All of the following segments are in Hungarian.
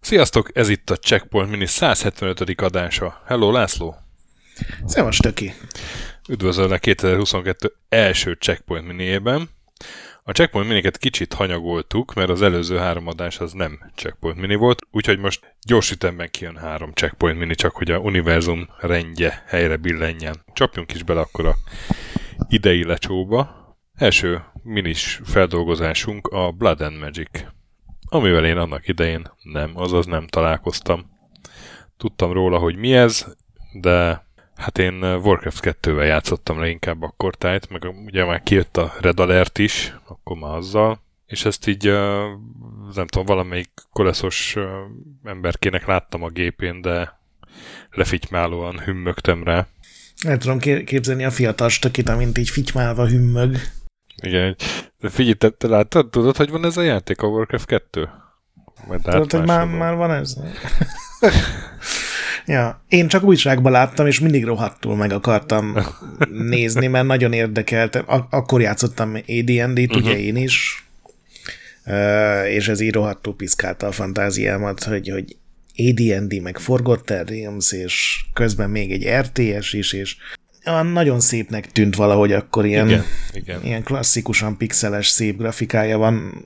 Sziasztok, ez itt a Checkpoint Mini 175. adása. Hello, László! Szevas, Töki! Üdvözöllek 2022 első Checkpoint Miniében. A Checkpoint Miniket kicsit hanyagoltuk, mert az előző három adás az nem Checkpoint Mini volt, úgyhogy most gyors ütemben kijön három Checkpoint Mini, csak hogy a univerzum rendje helyre billenjen. Csapjunk is bele akkor a idei lecsóba. Első minis feldolgozásunk a Blood and Magic amivel én annak idején nem, azaz nem találkoztam. Tudtam róla, hogy mi ez, de hát én Warcraft 2-vel játszottam le inkább akkor tájt, meg ugye már kijött a Red Alert is, akkor már azzal, és ezt így nem tudom, valamelyik koleszos emberkének láttam a gépén, de lefitymálóan hümmögtem rá. Nem tudom képzelni a fiatal stökit, amint így fitymálva hümmög. Igen, de figyelj, te, te láttad, tudod, hogy van ez a játék, a Warcraft 2? Majd tudod, hogy már, már van ez? ja, én csak újságban láttam, és mindig rohadtul meg akartam nézni, mert nagyon érdekelt. Ak- akkor játszottam AD&D-t, uh-huh. ugye én is, uh, és ez így rohadtul piszkálta a fantáziámat, hogy, hogy AD&D, meg Forgotten Realms, és közben még egy RTS is, és nagyon szépnek tűnt valahogy akkor ilyen, igen, igen. ilyen klasszikusan pixeles, szép grafikája van.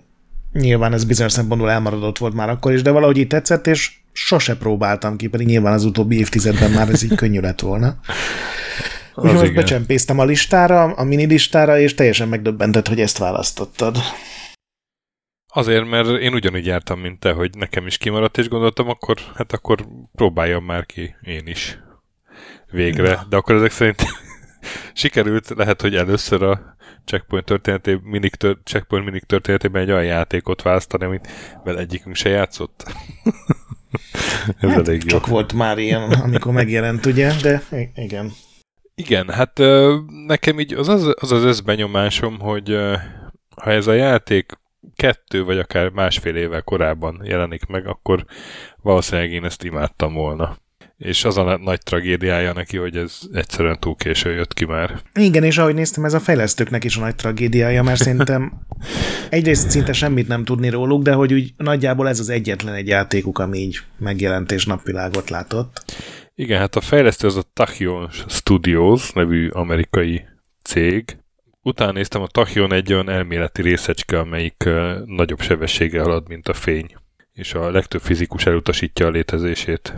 Nyilván ez bizonyos szempontból elmaradott volt már akkor is, de valahogy így tetszett, és sose próbáltam ki, pedig nyilván az utóbbi évtizedben már ez így könnyű lett volna. Úgyhogy becsempésztem a listára, a mini listára, és teljesen megdöbbentett, hogy ezt választottad. Azért, mert én ugyanígy jártam, mint te, hogy nekem is kimaradt, és gondoltam, akkor, hát akkor próbáljam már ki én is végre, Na. de akkor ezek szerint sikerült, lehet, hogy először a Checkpoint történetében, minik tör, Checkpoint minik történetében egy olyan játékot választani, amit egyikünk se játszott. Ez hát, elég csak jó. volt már ilyen, amikor megjelent, ugye, de igen. Igen, hát nekem így az az, az, az összbenyomásom, hogy ha ez a játék kettő vagy akár másfél évvel korábban jelenik meg, akkor valószínűleg én ezt imádtam volna és az a nagy tragédiája neki, hogy ez egyszerűen túl késő jött ki már. Igen, és ahogy néztem, ez a fejlesztőknek is a nagy tragédiája, mert szerintem egyrészt szinte semmit nem tudni róluk, de hogy úgy nagyjából ez az egyetlen egy játékuk, ami így megjelent és napvilágot látott. Igen, hát a fejlesztő az a Tachyon Studios nevű amerikai cég. Utána néztem, a Tachyon egy olyan elméleti részecske, amelyik uh, nagyobb sebességgel halad, mint a fény és a legtöbb fizikus elutasítja a létezését.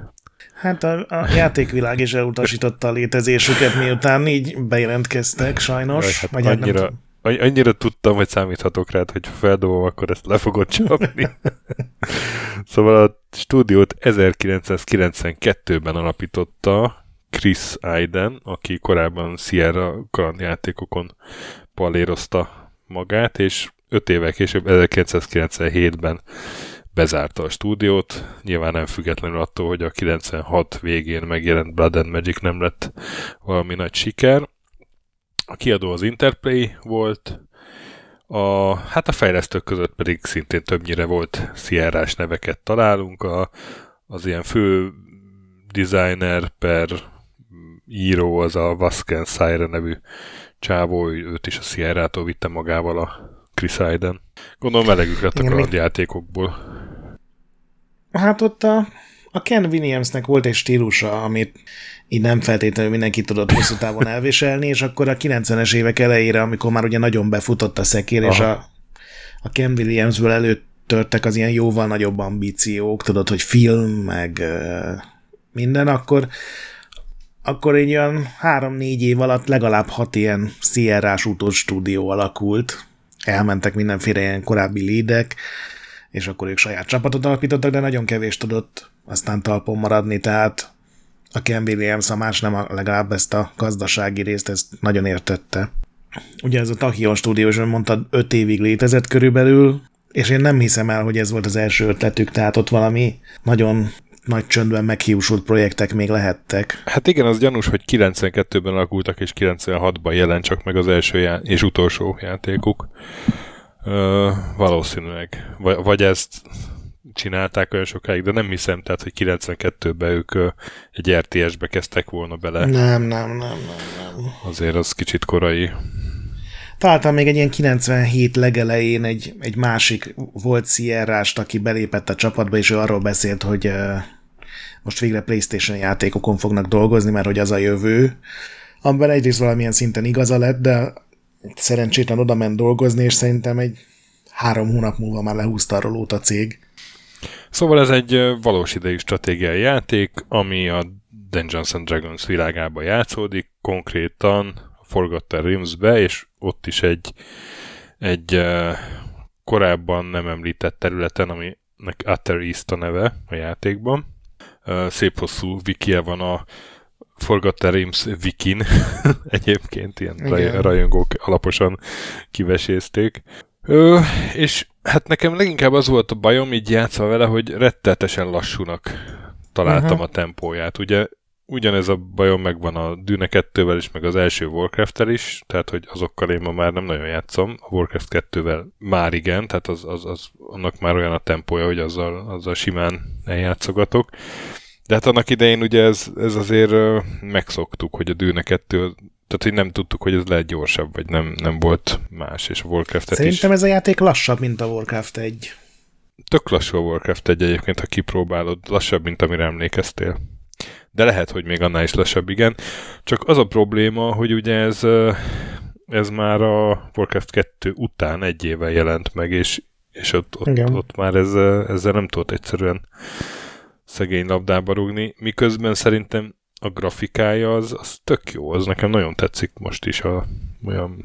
Hát a, a játékvilág is elutasította a létezésüket, miután így bejelentkeztek, sajnos. Jaj, hát vagy hát annyira, nem annyira tudtam, hogy számíthatok rá, hogy feldobom, akkor ezt le fogod csapni. szóval a stúdiót 1992-ben alapította Chris Aiden, aki korábban Sierra kalandjátékokon palérozta magát, és 5 évvel később, 1997-ben bezárta a stúdiót, nyilván nem függetlenül attól, hogy a 96 végén megjelent Blood and Magic nem lett valami nagy siker. A kiadó az Interplay volt, a, hát a fejlesztők között pedig szintén többnyire volt sierra neveket találunk, a, az ilyen fő designer per író az a Vasken Sire nevű csávó, őt is a Sierra-tól vitte magával a Chris Aiden. Gondolom melegük lett a kalandjátékokból. Hát ott a, a Ken Williamsnek volt egy stílusa, amit így nem feltétlenül mindenki tudott hosszú távon elviselni, és akkor a 90-es évek elejére, amikor már ugye nagyon befutott a szekér, Aha. és a, a Ken Williamsből előttörtek az ilyen jóval nagyobb ambíciók, tudod, hogy film, meg minden, akkor akkor egy olyan három-négy év alatt legalább hat ilyen Sierra-s stúdió alakult. Elmentek mindenféle ilyen korábbi lédek, és akkor ők saját csapatot alapítottak, de nagyon kevés tudott aztán talpon maradni, tehát a Ken Williams, a más nem, a, legalább ezt a gazdasági részt, ezt nagyon értette. Ugye ez a Tachyon stúdió, és mondtad, öt évig létezett körülbelül, és én nem hiszem el, hogy ez volt az első ötletük, tehát ott valami nagyon nagy csöndben meghiúsult projektek még lehettek. Hát igen, az gyanús, hogy 92-ben alakultak, és 96-ban jelent csak meg az első já- és utolsó játékuk. Ö, valószínűleg. Vagy, vagy ezt csinálták olyan sokáig, de nem hiszem, tehát, hogy 92-ben ők egy RTS-be kezdtek volna bele. Nem, nem, nem, nem. nem. azért az kicsit korai. Találtam még egy ilyen 97 legelején egy, egy másik volt Sierrást, aki belépett a csapatba, és ő arról beszélt, hogy most végre PlayStation játékokon fognak dolgozni, mert hogy az a jövő, amiben egyrészt valamilyen szinten igaza lett, de szerencsétlen oda ment dolgozni, és szerintem egy három hónap múlva már lehúzta a rolót a cég. Szóval ez egy valós idejű stratégiai játék, ami a Dungeons and Dragons világába játszódik, konkrétan Forgotten Realms-be, és ott is egy, egy korábban nem említett területen, aminek Utter East a neve a játékban. Szép hosszú wikia van a Forgotten Realms wikin, egyébként ilyen Igen. rajongók alaposan kivesézték. Ö, és hát nekem leginkább az volt a bajom így játszva vele, hogy rettetesen lassúnak találtam uh-huh. a tempóját. Ugye ugyanez a bajom megvan a Dune 2-vel is, meg az első warcraft is, tehát hogy azokkal én ma már nem nagyon játszom. A Warcraft 2-vel már igen, tehát az, az, az, annak már olyan a tempója, hogy azzal, azzal simán eljátszogatok. De hát annak idején ugye ez, ez azért megszoktuk, hogy a Dune 2 tehát hogy nem tudtuk, hogy ez lehet gyorsabb, vagy nem, nem volt más, és a warcraft Szerintem is... ez a játék lassabb, mint a Warcraft 1. Tök lassú a Warcraft 1 egyébként, ha kipróbálod, lassabb, mint amire emlékeztél. De lehet, hogy még annál is lassabb, igen. Csak az a probléma, hogy ugye ez, ez már a Warcraft 2 után egy éve jelent meg, és, és ott, ott, ott már ez, ezzel nem tudott egyszerűen szegény labdába rúgni, miközben szerintem a grafikája az, az tök jó, az nekem nagyon tetszik most is a olyan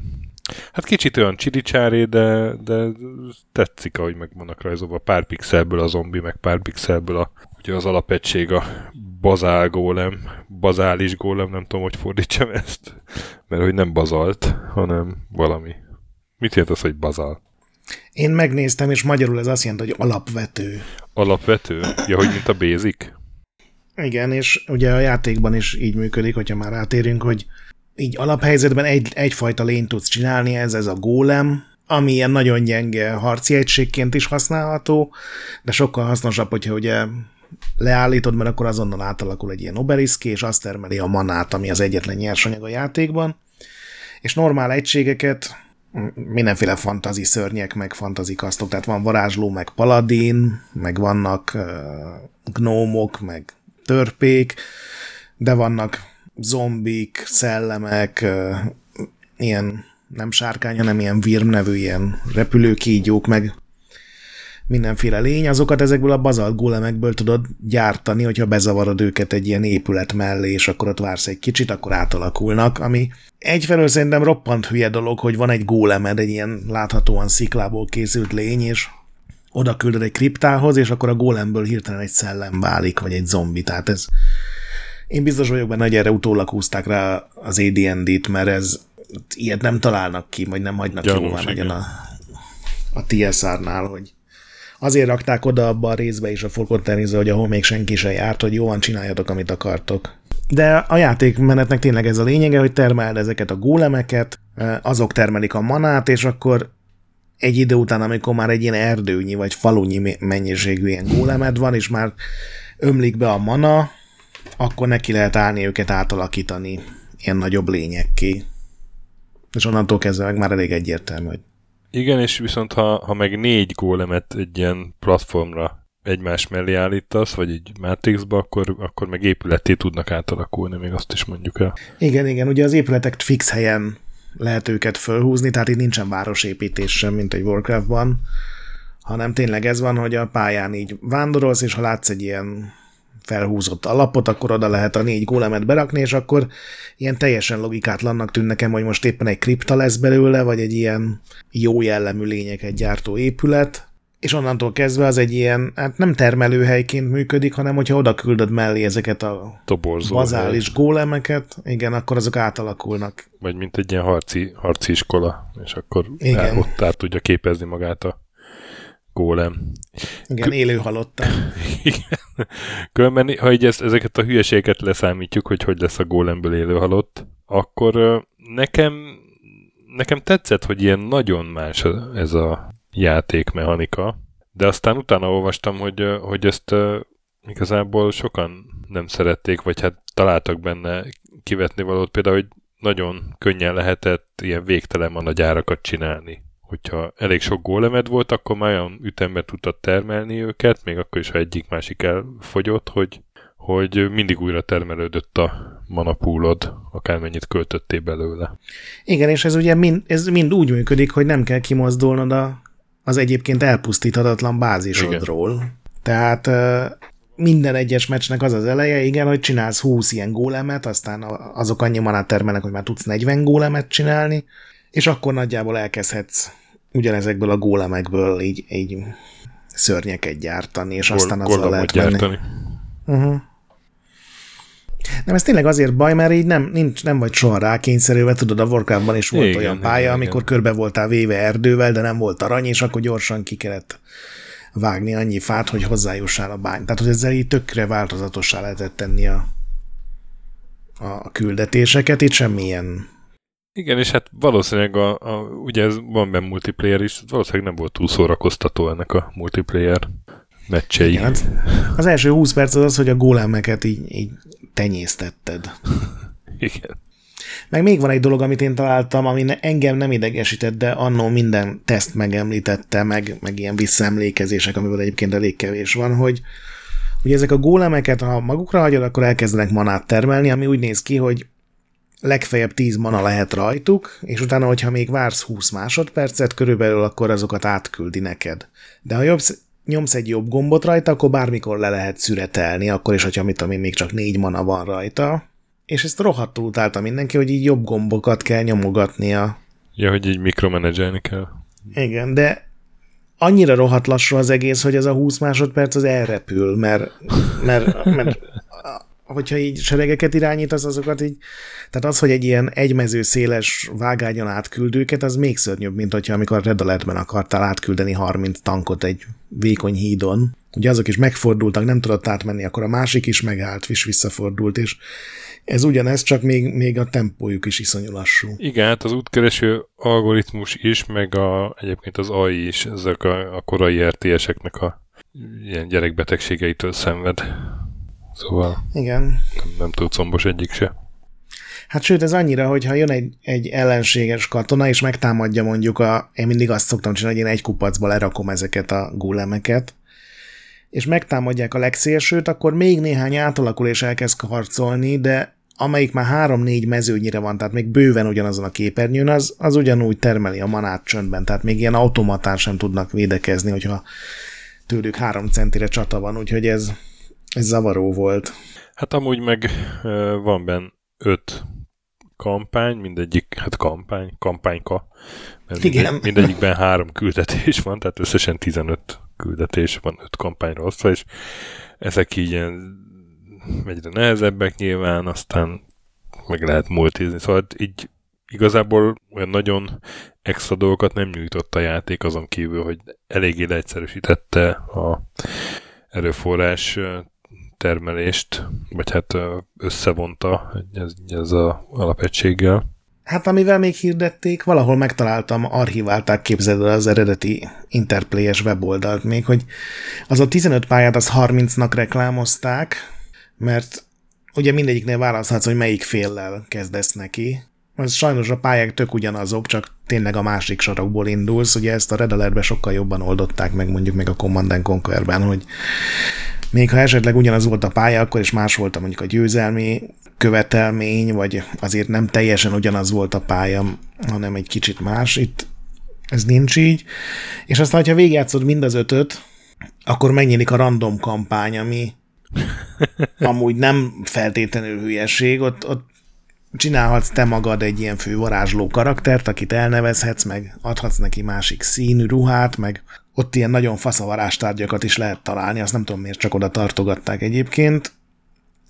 Hát kicsit olyan csiricsáré, de, de tetszik, ahogy meg vannak rajzolva pár pixelből a zombi, meg pár pixelből a, ugye az alapegység a bazál gólem, bazális gólem, nem tudom, hogy fordítsam ezt, mert hogy nem bazalt, hanem valami. Mit jelent az, hogy bazál? Én megnéztem, és magyarul ez azt jelenti, hogy alapvető. Alapvető? Ja, hogy mint a basic? Igen, és ugye a játékban is így működik, hogyha már átérünk, hogy így alaphelyzetben egy, egyfajta lényt tudsz csinálni, ez ez a gólem, ami ilyen nagyon gyenge harci egységként is használható, de sokkal hasznosabb, hogyha ugye leállítod, mert akkor azonnal átalakul egy ilyen obeliszki, és azt termeli a manát, ami az egyetlen nyersanyag a játékban. És normál egységeket mindenféle fantazi szörnyek, meg fantazi kasztok, tehát van varázsló, meg paladin, meg vannak uh, gnómok, meg törpék, de vannak zombik, szellemek, uh, ilyen nem sárkány, hanem ilyen virm nevű ilyen repülőkígyók, meg mindenféle lény, azokat ezekből a bazalt gólemekből tudod gyártani, hogyha bezavarod őket egy ilyen épület mellé, és akkor ott vársz egy kicsit, akkor átalakulnak, ami egyfelől szerintem roppant hülye dolog, hogy van egy gólemed, egy ilyen láthatóan sziklából készült lény, és oda küldöd egy kriptához, és akkor a gólemből hirtelen egy szellem válik, vagy egy zombi. Tehát ez... Én biztos vagyok benne, hogy erre utólag húzták rá az AD&D-t, mert ez ilyet nem találnak ki, vagy nem hagynak Gyanús, jóvá nagyon a, a TSR-nál, hogy azért rakták oda abba a részbe is a forgott hogy ahol még senki se járt, hogy jó van, csináljatok, amit akartok. De a játékmenetnek tényleg ez a lényege, hogy termeld ezeket a gólemeket, azok termelik a manát, és akkor egy idő után, amikor már egy ilyen erdőnyi vagy falunyi mennyiségű ilyen gólemed van, és már ömlik be a mana, akkor neki lehet állni őket átalakítani ilyen nagyobb lényekké. És onnantól kezdve meg már elég egyértelmű, hogy igen, és viszont ha, ha meg négy gólemet egy ilyen platformra egymás mellé állítasz, vagy egy Matrixba, akkor, akkor meg épületé tudnak átalakulni, még azt is mondjuk el. Igen, igen, ugye az épületek fix helyen lehet őket fölhúzni, tehát itt nincsen városépítés sem, mint egy Warcraftban, hanem tényleg ez van, hogy a pályán így vándorolsz, és ha látsz egy ilyen felhúzott alapot, akkor oda lehet a négy gólemet berakni, és akkor ilyen teljesen logikátlannak tűn nekem, hogy most éppen egy kripta lesz belőle, vagy egy ilyen jó jellemű lényeket gyártó épület, és onnantól kezdve az egy ilyen, hát nem termelőhelyként működik, hanem hogyha oda küldöd mellé ezeket a Toborzó bazális hely. gólemeket, igen, akkor azok átalakulnak. Vagy mint egy ilyen harci, harci iskola, és akkor igen. El, ott át tudja képezni magát a gólem. Igen, K- élő halottan. Igen. Különben, ha így ezt, ezeket a hülyeségeket leszámítjuk, hogy hogy lesz a gólemből élő halott, akkor nekem, nekem tetszett, hogy ilyen nagyon más ez a játékmechanika, de aztán utána olvastam, hogy, hogy ezt igazából sokan nem szerették, vagy hát találtak benne kivetni valót, például, hogy nagyon könnyen lehetett ilyen végtelen mana gyárakat csinálni. Hogyha elég sok gólemed volt, akkor már olyan ütemben tudtad termelni őket, még akkor is, ha egyik-másik elfogyott, hogy, hogy mindig újra termelődött a manapúlod, akármennyit költöttél belőle. Igen, és ez ugye mind, ez mind úgy működik, hogy nem kell kimozdulnod a, az egyébként elpusztíthatatlan bázisodról. Igen. Tehát minden egyes meccsnek az az eleje, igen, hogy csinálsz 20 ilyen gólemet, aztán azok annyi manát termelnek, hogy már tudsz 40 gólemet csinálni, és akkor nagyjából elkezdhetsz ugyanezekből a gólemekből így, így szörnyeket gyártani, és aztán azzal lehet gyártani. Uh-huh. Nem, ez tényleg azért baj, mert így nem, nincs, nem vagy soha rákényszerülve, tudod, a Warcraftban is volt igen, olyan pálya, igen, amikor igen. körbe voltál véve erdővel, de nem volt arany, és akkor gyorsan ki kellett vágni annyi fát, hogy hozzájussál a bány. Tehát, hogy ezzel így tökre változatossá lehetett tenni a, a küldetéseket, itt semmilyen igen, és hát valószínűleg a, a, ugye ez van benne multiplayer is, valószínűleg nem volt túl szórakoztató ennek a multiplayer meccsei. Igen, hát az első 20 perc az az, hogy a gólemeket így, így tenyésztetted. Igen. Meg még van egy dolog, amit én találtam, ami engem nem idegesített, de annó minden teszt megemlítette, meg, meg ilyen visszaemlékezések, amiből egyébként elég kevés van, hogy hogy ezek a gólemeket, ha magukra hagyod, akkor elkezdenek manát termelni, ami úgy néz ki, hogy legfeljebb 10 mana lehet rajtuk, és utána, hogyha még vársz 20 másodpercet körülbelül, akkor azokat átküldi neked. De ha jobb, nyomsz egy jobb gombot rajta, akkor bármikor le lehet szüretelni, akkor is, hogyha mit tudom én, még csak négy mana van rajta. És ezt rohadtul utálta mindenki, hogy így jobb gombokat kell nyomogatnia. Ja, hogy így mikromenedzselni kell. Igen, de annyira rohadt lassú az egész, hogy ez a 20 másodperc az elrepül, mert, mert, mert hogyha így seregeket irányítasz, azokat így, tehát az, hogy egy ilyen egymező széles vágányon átküld őket, az még szörnyűbb, mint hogyha amikor Red Alertben akartál átküldeni 30 tankot egy vékony hídon. Ugye azok is megfordultak, nem tudott átmenni, akkor a másik is megállt, és visszafordult, és ez ugyanez, csak még, még a tempójuk is iszonyú lassú. Igen, hát az útkereső algoritmus is, meg a, egyébként az AI is, ezek a, a korai RTS-eknek a ilyen gyerekbetegségeitől szenved. Szóval Igen. Nem, nem tud combos egyik se. Hát sőt, ez annyira, hogy ha jön egy, egy ellenséges katona, és megtámadja mondjuk a, én mindig azt szoktam csinálni, hogy én egy kupacba lerakom ezeket a gulemeket, és megtámadják a legszélsőt, akkor még néhány átalakul és elkezd harcolni, de amelyik már három-négy mezőnyire van, tehát még bőven ugyanazon a képernyőn, az, az ugyanúgy termeli a manát csöndben, tehát még ilyen automatán sem tudnak védekezni, hogyha tőlük három centire csata van, úgyhogy ez, ez zavaró volt. Hát amúgy meg van benne öt kampány, mindegyik, hát kampány, kampányka, mert Igen. Mindegy, mindegyikben három küldetés van, tehát összesen 15 küldetés van öt kampányra osztva, és ezek így ilyen egyre nehezebbek nyilván, aztán meg lehet multizni, szóval így igazából olyan nagyon extra dolgokat nem nyújtott a játék azon kívül, hogy eléggé leegyszerűsítette a erőforrás termelést, vagy hát összevonta ez, a alapegységgel. Hát amivel még hirdették, valahol megtaláltam, archiválták képzeld az eredeti Interplay-es weboldalt még, hogy az a 15 pályát az 30-nak reklámozták, mert ugye mindegyiknél választhatsz, hogy melyik féllel kezdesz neki. Az sajnos a pályák tök ugyanazok, csak tényleg a másik sarokból indulsz. Ugye ezt a Red sokkal jobban oldották meg mondjuk meg a Command Conquer-ben, hogy még ha esetleg ugyanaz volt a pálya, akkor is más volt a mondjuk a győzelmi követelmény, vagy azért nem teljesen ugyanaz volt a pálya, hanem egy kicsit más. Itt ez nincs így. És aztán, ha végigjátszod mind az ötöt, akkor megnyílik a random kampány, ami amúgy nem feltétlenül hülyeség, ott, ott csinálhatsz te magad egy ilyen fő varázsló karaktert, akit elnevezhetsz, meg adhatsz neki másik színű ruhát, meg ott ilyen nagyon faszavarástárgyakat is lehet találni, azt nem tudom miért csak oda tartogatták egyébként.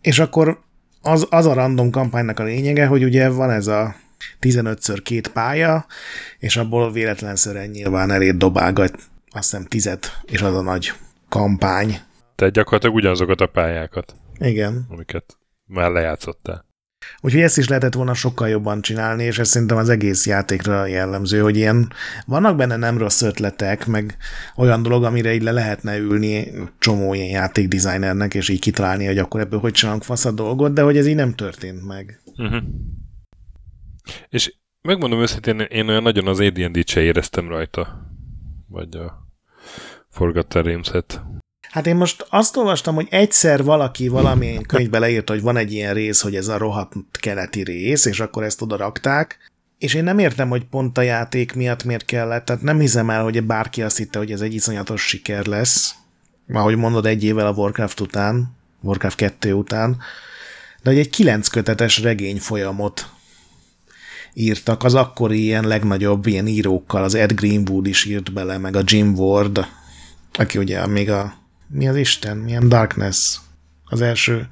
És akkor az, az a random kampánynak a lényege, hogy ugye van ez a 15-ször két pálya, és abból véletlenszerűen nyilván elér dobálgat azt hiszem tizet, és az a nagy kampány. Tehát gyakorlatilag ugyanazokat a pályákat. Igen. Amiket már lejátszottál. Úgyhogy ezt is lehetett volna sokkal jobban csinálni, és ez szerintem az egész játékra jellemző, hogy ilyen vannak benne nem rossz ötletek, meg olyan dolog, amire így le lehetne ülni csomó ilyen játékdesignernek, és így kitalálni, hogy akkor ebből hogy csinálunk fasz a dolgot, de hogy ez így nem történt meg. Uh-huh. És megmondom őszintén, én olyan nagyon az AD&D-t se éreztem rajta. Vagy a Forgotten Realms-et. Hát én most azt olvastam, hogy egyszer valaki valamilyen könyvbe leírta, hogy van egy ilyen rész, hogy ez a rohadt keleti rész, és akkor ezt oda rakták, és én nem értem, hogy pont a játék miatt miért kellett, tehát nem hiszem el, hogy bárki azt hitte, hogy ez egy iszonyatos siker lesz, ahogy mondod, egy évvel a Warcraft után, Warcraft 2 után, de hogy egy kilenc kötetes regény folyamot írtak, az akkori ilyen legnagyobb ilyen írókkal, az Ed Greenwood is írt bele, meg a Jim Ward, aki ugye még a, mi az Isten, milyen Darkness, az első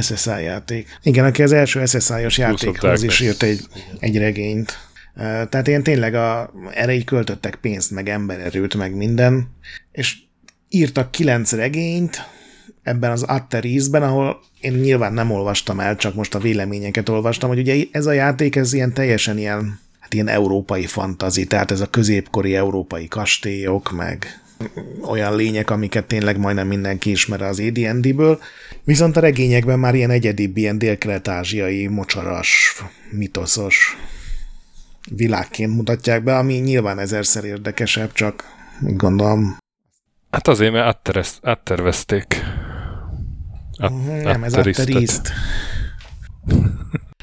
SSI játék. Igen, aki az első SSI-os játékhoz is írt egy, egy regényt. Tehát ilyen tényleg a, erre így költöttek pénzt, meg embererőt, meg minden, és írtak kilenc regényt ebben az Atterizben, ahol én nyilván nem olvastam el, csak most a véleményeket olvastam, hogy ugye ez a játék, ez ilyen teljesen ilyen, hát ilyen európai fantazi, tehát ez a középkori európai kastélyok, meg olyan lények, amiket tényleg majdnem mindenki ismer az AD&D-ből, viszont a regényekben már ilyen egyedibb, ilyen dél-kelet-ázsiai, mocsaras, mitoszos világként mutatják be, ami nyilván ezerszer érdekesebb, csak gondolom. Hát azért, mert áttervezték. At, Nem, ez atteriszt.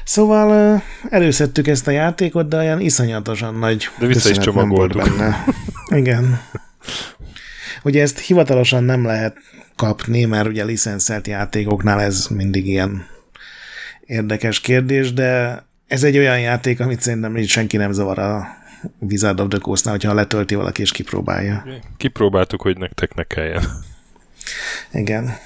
Szóval előszedtük ezt a játékot, de olyan iszonyatosan nagy De vissza is csomagoltuk. benne. Igen. Ugye ezt hivatalosan nem lehet kapni, mert ugye licenszelt játékoknál ez mindig ilyen érdekes kérdés, de ez egy olyan játék, amit szerintem senki nem zavar a Wizard of the Coast-nál, hogyha letölti valaki és kipróbálja. Kipróbáltuk, hogy nektek ne kelljen. Igen.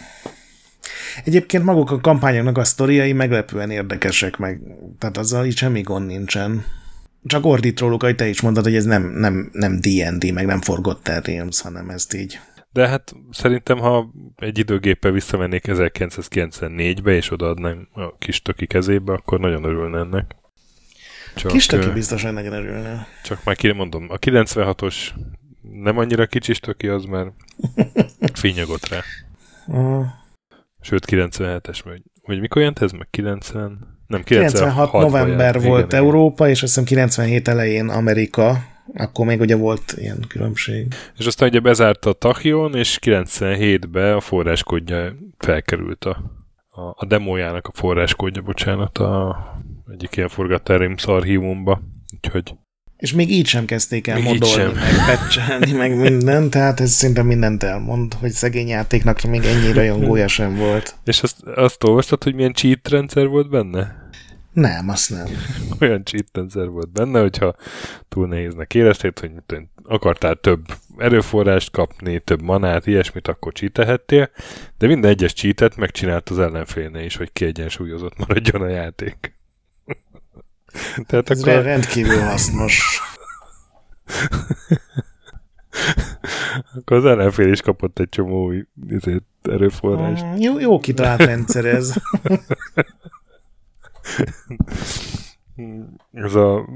Egyébként maguk a kampányoknak a sztoriai meglepően érdekesek, meg, tehát azzal így semmi gond nincsen. Csak ordít róluk, hogy te is mondtad, hogy ez nem, nem, nem D&D, meg nem Forgotten Realms, hanem ezt így. De hát szerintem, ha egy időgéppel visszamennék 1994-be, és odaadnám a kis töki kezébe, akkor nagyon örülne ennek. Csak, kis töki biztosan nagyon örülne. Csak már ki mondom, a 96-os nem annyira kicsis töki, az már fényagot rá. Sőt, 97-es, vagy, vagy mikor jelent ez meg? 90? Nem, 96, 96 november jelent. volt igen, Európa, igen. és azt hiszem 97 elején Amerika, akkor még ugye volt ilyen különbség. És aztán ugye bezárt a Tachyon, és 97-ben a forráskódja felkerült a, a, a demójának a forráskódja, bocsánat, a egyik ilyen forgatárim archívumba. Úgyhogy és még így sem kezdték el modolni, meg pecselni, meg minden, tehát ez szinte mindent elmond, hogy szegény játéknak még ennyi rajongója sem volt. És azt, azt olvastad, hogy milyen cheat rendszer volt benne? Nem, azt nem. Olyan cheat rendszer volt benne, hogyha túl nehéznek érezted, hogy akartál több erőforrást kapni, több manát, ilyesmit, akkor csítehettél, de minden egyes cheatet megcsinált az ellenfélnél is, hogy kiegyensúlyozott maradjon a játék. Tehát Ez akkor... rendkívül hasznos. akkor az ellenfél is kapott egy csomó új ezért, erőforrást. Mm, jó, jó kitalált rendszer ez. ez a...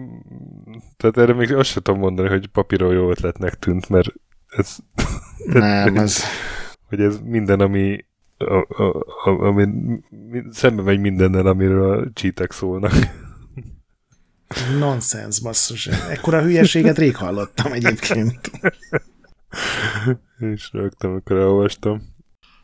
Tehát erre még azt sem tudom mondani, hogy papíron jó ötletnek tűnt, mert ez... Nem, ez... Hogy ez minden, ami a, a, a, ami szembe megy mindennel, amiről a csítek szólnak. Nonsens, basszus. Ekkora hülyeséget rég hallottam egyébként. És rögtem, amikor elolvastam.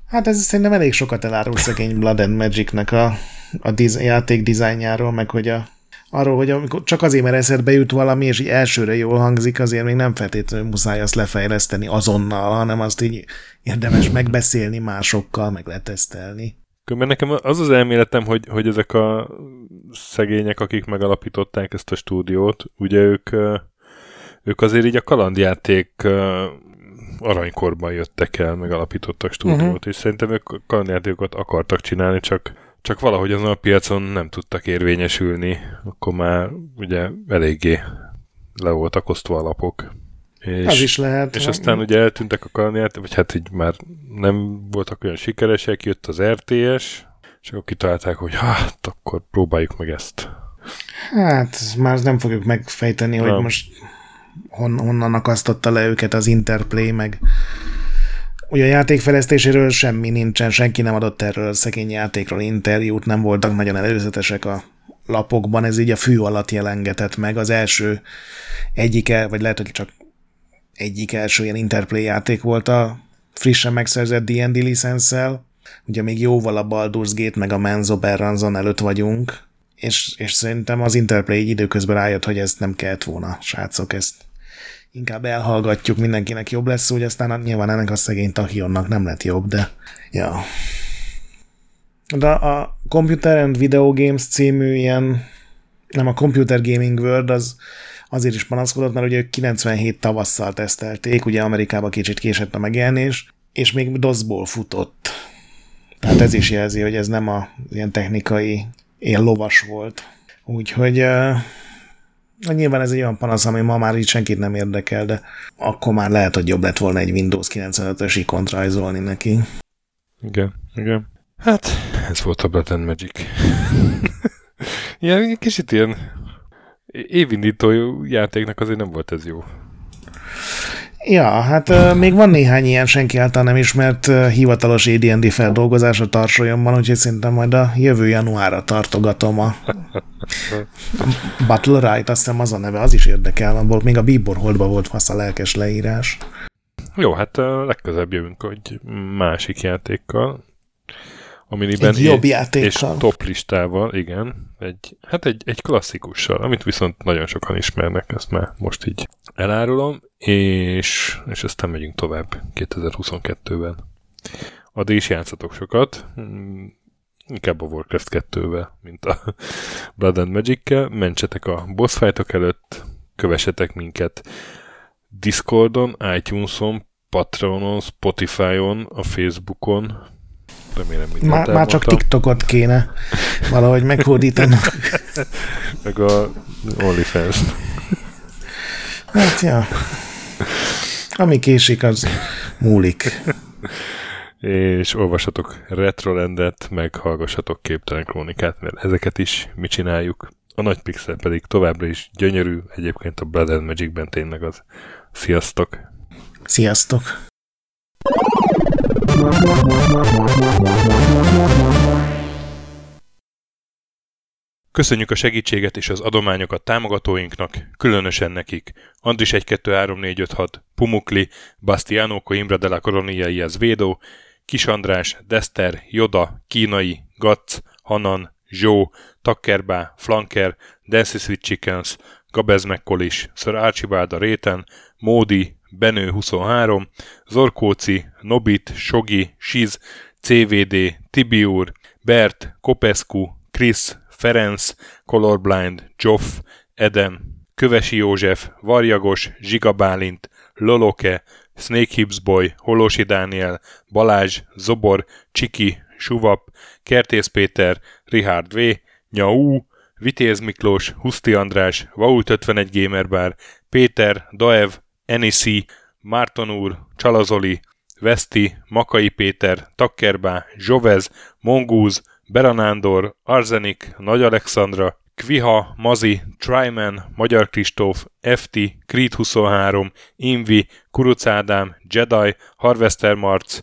Hát ez szerintem elég sokat elárul szegény Blood and Magic-nek a, a diz- játék dizájnjáról, meg hogy a, arról, hogy amikor csak azért, mert eszedbe jut valami, és így elsőre jól hangzik, azért még nem feltétlenül muszáj azt lefejleszteni azonnal, hanem azt így érdemes megbeszélni másokkal, meg letesztelni. Mert nekem az az elméletem, hogy, hogy ezek a szegények, akik megalapították ezt a stúdiót, ugye ők, ők azért így a kalandjáték aranykorban jöttek el, megalapítottak stúdiót, uh-huh. és szerintem ők kalandjátékokat akartak csinálni, csak, csak valahogy azon a piacon nem tudtak érvényesülni, akkor már ugye eléggé le voltak osztva alapok. És, az is lehet. És aztán ugye eltűntek a kalandjáték, vagy hát így már nem voltak olyan sikeresek, jött az RTS, és akkor kitalálták, hogy hát akkor próbáljuk meg ezt. Hát már nem fogjuk megfejteni, nem. hogy most hon, honnan akasztotta le őket az Interplay, meg ugye a játékfejlesztéséről semmi nincsen, senki nem adott erről a szegény játékról interjút, nem voltak nagyon előzetesek a lapokban ez így a fű alatt jelengetett meg. Az első egyik, vagy lehet, hogy csak egyik első ilyen Interplay játék volt a frissen megszerzett D&D licenszel. Ugye még jóval a Baldur's Gate meg a Menzo Berranzon előtt vagyunk, és, és szerintem az Interplay így időközben rájött, hogy ezt nem kellett volna, srácok, ezt inkább elhallgatjuk, mindenkinek jobb lesz, úgy aztán nyilván ennek a szegény Tachionnak nem lett jobb, de ja. De a Computer and Video Games című ilyen, nem a Computer Gaming World, az azért is panaszkodott, mert ugye 97 tavasszal tesztelték, ugye Amerikában kicsit késett a megjelenés, és még DOS-ból futott. Tehát ez is jelzi, hogy ez nem a ilyen technikai ilyen lovas volt. Úgyhogy uh, nyilván ez egy olyan panasz, ami ma már így senkit nem érdekel, de akkor már lehet, hogy jobb lett volna egy Windows 95-ös ikont rajzolni neki. Igen, igen. Hát, ez volt a Blood and Magic. ilyen kicsit ilyen évindító játéknak azért nem volt ez jó. Ja, hát uh, még van néhány ilyen senki által nem ismert uh, hivatalos AD&D feldolgozás a tarsolyomban, úgyhogy szerintem majd a jövő januárra tartogatom a Battle Right, azt hiszem az a neve, az is érdekel, volt még a Bíbor Holdba volt fasz a lelkes leírás. Jó, hát legközelebb jövünk hogy másik játékkal. Aminiben egy jobb játékkal. És top listával, igen. Egy, hát egy, egy klasszikussal, amit viszont nagyon sokan ismernek, ezt már most így elárulom, és, és aztán megyünk tovább 2022-ben. Addig is játszatok sokat, hmm, inkább a Warcraft 2-vel, mint a Blood and Magic-kel. Mentsetek a boss fightok előtt, kövessetek minket Discordon, iTunes-on, Patreonon, Spotify-on, a Facebookon, remélem mindent már, már csak TikTokot kéne valahogy meghódítani. Meg a OnlyFans. Hát, ja. Ami késik, az múlik. És olvasatok Retrolandet, meg hallgassatok képtelen krónikát, mert ezeket is mi csináljuk. A nagy pixel pedig továbbra is gyönyörű, egyébként a Blood and Magic-ben tényleg az. Sziasztok! Sziasztok! Köszönjük a segítséget és az adományokat támogatóinknak, különösen nekik. Andris 1 2 3 4 5 6, Pumukli, Bastiano Coimbra de la Coronia Iaz Védó, Kis András, Dester, Joda, Kínai, Gatz, Hanan, Zsó, Takkerbá, Flanker, Dancy Sweet Chickens, Gabez Mekkolis, Sir Archibald a Réten, Módi, Benő 23, Zorkóci, Nobit, Sogi, Siz, CVD, Tibiur, Bert, Kopescu, Krisz, Ferenc, Colorblind, Joff, Edem, Kövesi József, Varjagos, Zsigabálint, Loloke, Snake Hips Boy, Holosi Dániel, Balázs, Zobor, Csiki, Suvap, Kertész Péter, Richard V, Nyau, Vitéz Miklós, Huszti András, Vault 51 Gamerbar, Péter, Daev, Enisi, Márton úr, Csalazoli, Veszti, Makai Péter, Takkerbá, Zsovez, Mongúz, Beranándor, Arzenik, Nagy Alexandra, Kviha, Mazi, Tryman, Magyar Kristóf, FT, Creed 23, Invi, Kuruc Ádám, Jedi, Harvester Marc,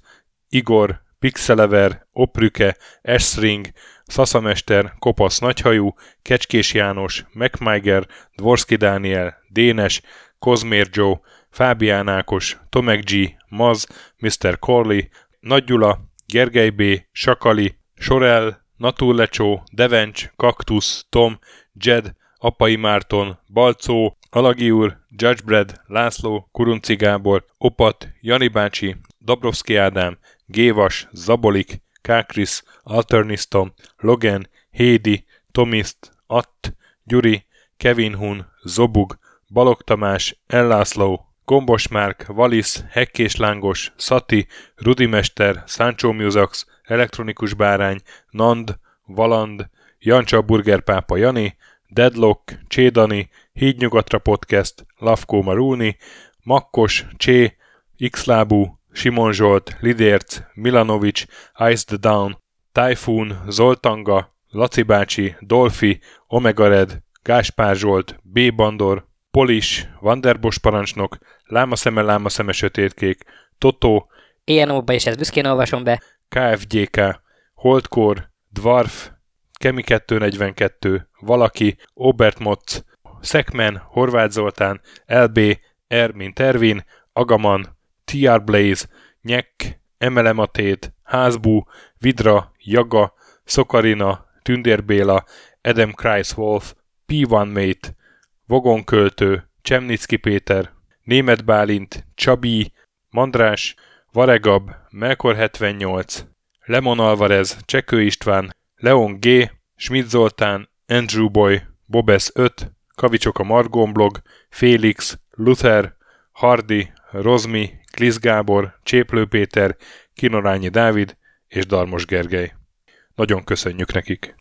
Igor, Pixelever, Oprüke, Esring, Szaszamester, Kopasz Nagyhajú, Kecskés János, MacMiger, Dvorski Dániel, Dénes, Kozmér Joe, Fábián Ákos, Tomek G, Maz, Mr. Corley, Nagy Gyula, Gergely B, Sakali, Sorel, Naturlecsó, Devencs, Kaktusz, Tom, Jed, Apai Márton, Balcó, Alagi úr, Judgebred, László, Kurunci Gábor, Opat, Jani bácsi, Dabrowski Ádám, Gévas, Zabolik, Kákris, Alternisztom, Logan, Hédi, Tomiszt, Att, Gyuri, Kevin Hun, Zobug, Balog Tamás, Ellászló, Gombos Márk, Valisz, Hekkés Lángos, Szati, Rudimester, Sancho Musax, Elektronikus Bárány, Nand, Valand, Jancsa Burgerpápa Jani, Deadlock, Csédani, Hídnyugatra Podcast, Lavkó Maruni, Makkos, Csé, Xlábú, Simon Zsolt, Lidérc, Milanovic, Ice the Down, Typhoon, Zoltanga, Laci bácsi, Dolfi, Omega Red, Gáspár Zsolt, B. Bandor, Polis, Vanderbos parancsnok, Lámaszeme, Lámaszeme sötétkék, Totó, Ilyen óba is ezt büszkén olvasom be. KFGK, Holdkor, Dwarf, Kemi 242, Valaki, Obert Motz, Szekmen, Horváth Zoltán, LB, R. mint Ervin, Agaman, TR Blaze, Nyek, Emelematét, Házbú, Vidra, Jaga, Szokarina, Tündér Béla, Adam Kreiswolf, P1 Mate, Vogonköltő, Csemnicki Péter, Német Bálint, Csabi, Mandrás, Varegab, Melkor 78, Lemon Alvarez, Csekő István, Leon G, Schmidt Zoltán, Andrew Boy, Bobes 5, Kavicsok a Margon blog, Félix, Luther, Hardy, Rozmi, Klisz Gábor, Cséplő Péter, Kinorányi Dávid és Darmos Gergely. Nagyon köszönjük nekik!